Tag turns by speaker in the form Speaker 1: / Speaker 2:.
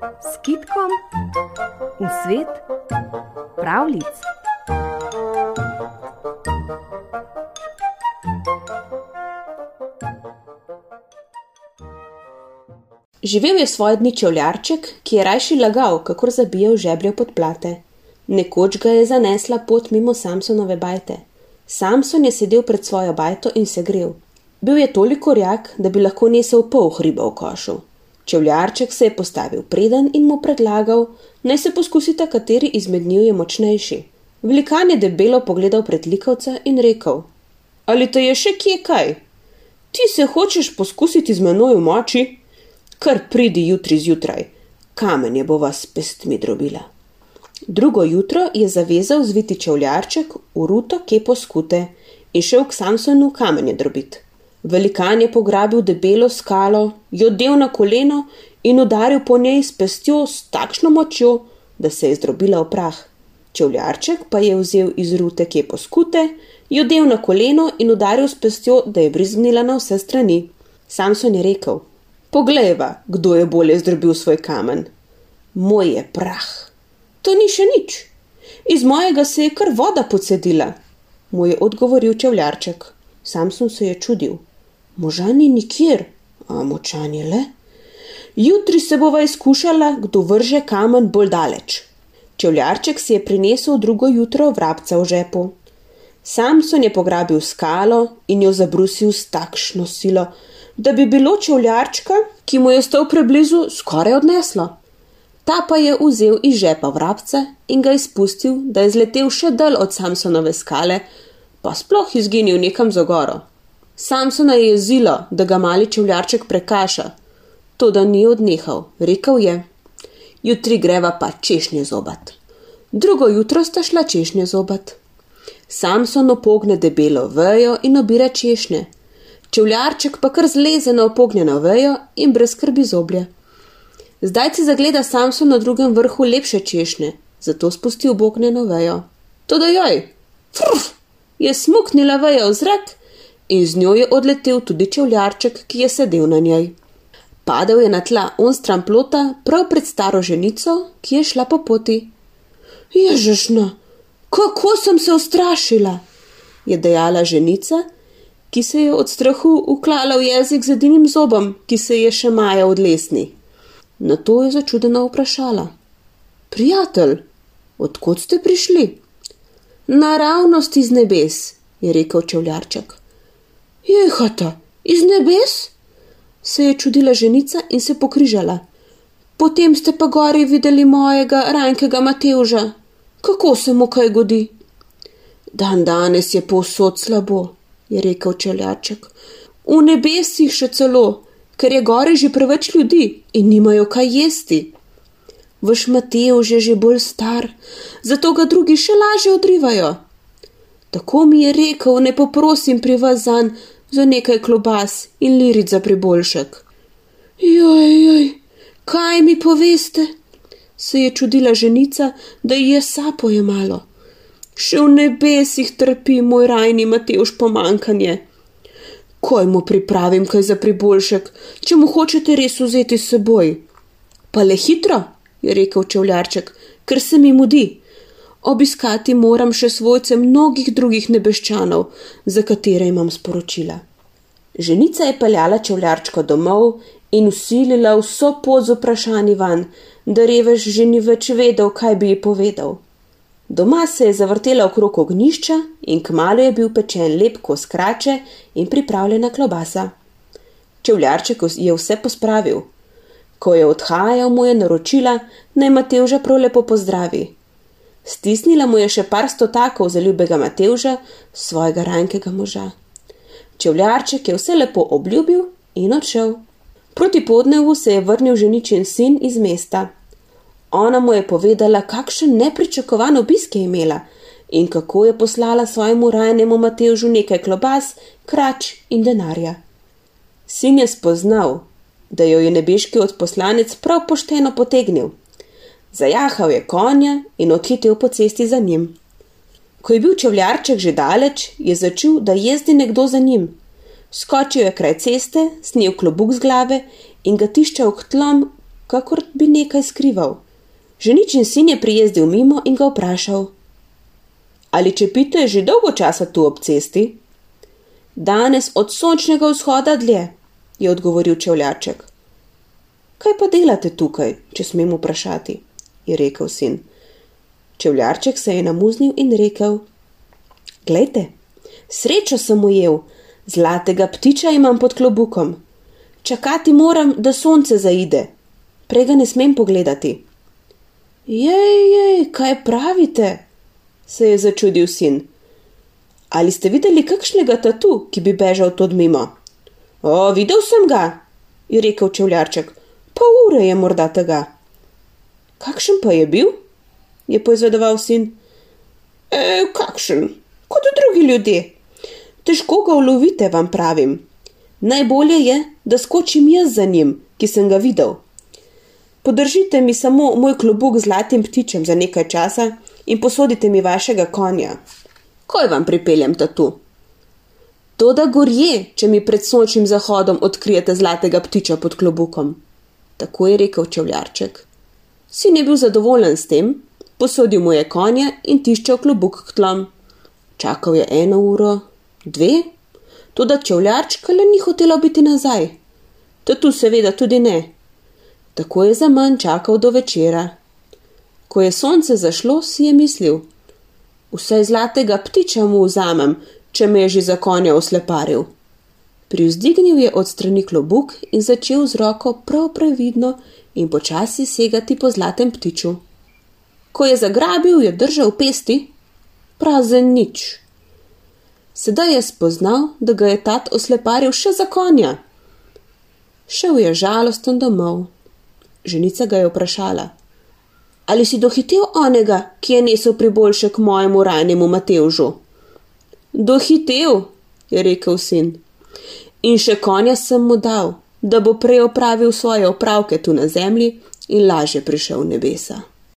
Speaker 1: s kitkom v svet pravlic.
Speaker 2: Živel je svoj dni čevljarček, ki je rajši lagal, kakor zabijal žeblje pod plate. Nekoč ga je zanesla pot mimo Samsonove bajte. Samson je sedel pred svojo bajto in se grel. Bil je toliko rjak, da bi lahko nesel pol hriba v košu. Čevljarček se je postavil preden in mu predlagal, naj se poskusita, kateri izmed njiju je močnejši. Velikan je debelo pogledal pred likovca in rekel: Ali te je še kje kaj? Ti se hočeš poskusiti z menoj v moči? Kar pridi jutri zjutraj, kamenje bo vas pestmi drobila. Drugo jutro je zavezal zviti čevljarček v ruto kepo skute in šel k Samsonu kamenje drobiti. Velikan je pograbil debelo skalo, jo del na koleno in udaril po njej s pestjo s takšno močjo, da se je zdrobila v prah. Čevljarček pa je vzel iz rute kje poskute, jo del na koleno in udaril s pestjo, da je brizgnila na vse strani. Samson je rekel: Poglejva, kdo je bolje zdrobil svoj kamen. Moj je prah. To ni še nič. Iz mojega se je kar voda pocedila, mu je odgovoril čevljarček. Samson se je čudil. Moža ni nikjer, a močan je le. Jutri se bova izkušala, kdo vrže kamen bolj daleč. Čevljarček si je prinesel drugo jutro vrabca v žepu. Samson je pograbil skalo in jo zabrusil s takšno silo, da bi bilo čevljarčka, ki mu je stal preblizu, skoraj odneslo. Ta pa je vzel iz žepa vrabca in ga izpustil, da je zletel še dal od Samsonove skale, pa sploh izginil nekam za goro. Samsona je jezilo, da ga mali čevljarček prekaša. To, da ni odnehal, rekel je: Jutri greva pa češnje zobat. Drugo jutro sta šla češnje zobat. Samson opogne debelo vejo in obira češnje. Čevljarček pa kar zleze na opognjeno vejo in brez skrbi zoblje. Zdaj si zagleda Samson na drugem vrhu lepše češnje, zato spusti obognjeno vejo. To da joj, frf, je smuknila vejo v zrak in z njo je odletel tudi čevljarček, ki je sedel na njej. Padel je na tla on stran plota, prav pred staro ženico, ki je šla po poti. Ježešno, kako sem se ustrašila, je dejala ženica, ki se je od strahu uklala v jezik z edinim zobom, ki se je še maja od lesni. Na to je začudeno vprašala: Prijatelj, odkot ste prišli? Naravnost iz nebes, je rekel čevljarček. Jehata, iz nebes? se je čudila ženica in se pokrižala. Potem ste pa gori videli mojega rankega Matevža. Kako se mu kaj godi? Dan danes je povsod slabo, je rekel čeljaček. V nebesih še celo, ker je gori že preveč ljudi in nimajo kaj jesti. Vaš Matevž je že bolj star, zato ga drugi še lažje odrivajo. Tako mi je rekel, ne poprosim pri vas zanj za nekaj klobas in liric za priboljšek. Joj, joj, kaj mi poveste? se je čudila ženica, da je sapo je malo. Še v nebesih trpi moj rajni Mateoš pomankanje. Koj mu pripravim kaj za priboljšek, če mu hočete res vzeti s seboj? Pa le hitro, je rekel čevljarček, ker se mi mudi. Obiskati moram še svojce mnogih drugih nebeščanov, za katere imam sporočila. Ženica je peljala čevljarčko domov in usilila vso pot z vprašanji van, da revež že ni več vedel, kaj bi ji povedal. Doma se je zavrtela okrog ognišča in kmalo je bil pečen lep kos krače in pripravljena klobasa. Čevljarček je vse pospravil. Ko je odhajal, mu je naročila, naj Matevža prav lepo pozdravi. Stisnila mu je še par stotakov za ljubega Matevža, svojega rankega moža. Čevljarček je vse lepo obljubil in odšel. Proti podnevu se je vrnil ženičin sin iz mesta. Ona mu je povedala, kakšen nepričakovan obisk je imela in kako je poslala svojemu rajnemu Matevžu nekaj klobas, krač in denarja. Sin je spoznal, da jo je nebeški odposlanec prav pošteno potegnil. Zajahal je konja in odhitel po cesti za njim. Ko je bil čevljarček že daleč, je začel, da jezdi nekdo za njim. Skočil je kraj ceste, snil klobuk z glave in ga tiščal k tlom, kakor bi nekaj skrival. Ženičin sin je prijezdil mimo in ga vprašal: Ali čepite že dolgo časa tu ob cesti? Danes od sončnega vzhoda dlje, je odgovoril čevljaček. Kaj pa delate tukaj, če smem vprašati? Je rekel sin. Čevljarček se je namuznil in rekel: Glejte, srečo sem ujel, zlatega ptiča imam pod klobukom. Čakati moram, da sonce zaide, prej ga ne smem pogledati. Jej, jej, kaj pravite? se je začudil sin. Ali ste videli kakšnega tatu, ki bi bežal tod mimo? O, videl sem ga, je rekel čevljarček. Pa ure je morda tega. Kakšen pa je bil? je poizvedoval sin. E, kakšen, kot drugi ljudje. Težko ga ulovite, vam pravim. Najbolje je, da skočim jaz za njim, ki sem ga videl. Podržite mi samo moj klobuk z zlatim ptičem za nekaj časa in posodite mi vašega konja. Koj vam pripeljem tatu? To da gorje, če mi pred sončnim zahodom odkrijete zlatega ptiča pod klobukom. Tako je rekel čevljarček. Sin je bil zadovoljen s tem, posodil mu je konje in tiščal klobuk k tlom. Čakal je eno uro, dve, tudi čevljarčka le ni hotela biti nazaj. Tatu seveda tudi ne. Tako je za manj čakal do večera. Ko je sonce zašlo, si je mislil: Vse zlatega ptiča mu vzamem, če me je že za konja osleparil. Privzdignil je od strani klobuk in začel z roko prav previdno in počasi segati po zlatem ptiču. Ko je zagrabil, je držal pesti, prazen nič. Sedaj je spoznal, da ga je tat osleparil še za konja. Šel je žalosten domov. Ženica ga je vprašala: Ali si dohitel onega, ki je nesel priboljšek mojemu ranjemu Matevžu? Dohitel, je rekel sin. In še konja sem mu dal, da bo prej opravil svoje opravke tu na zemlji in lažje prišel v nebesa.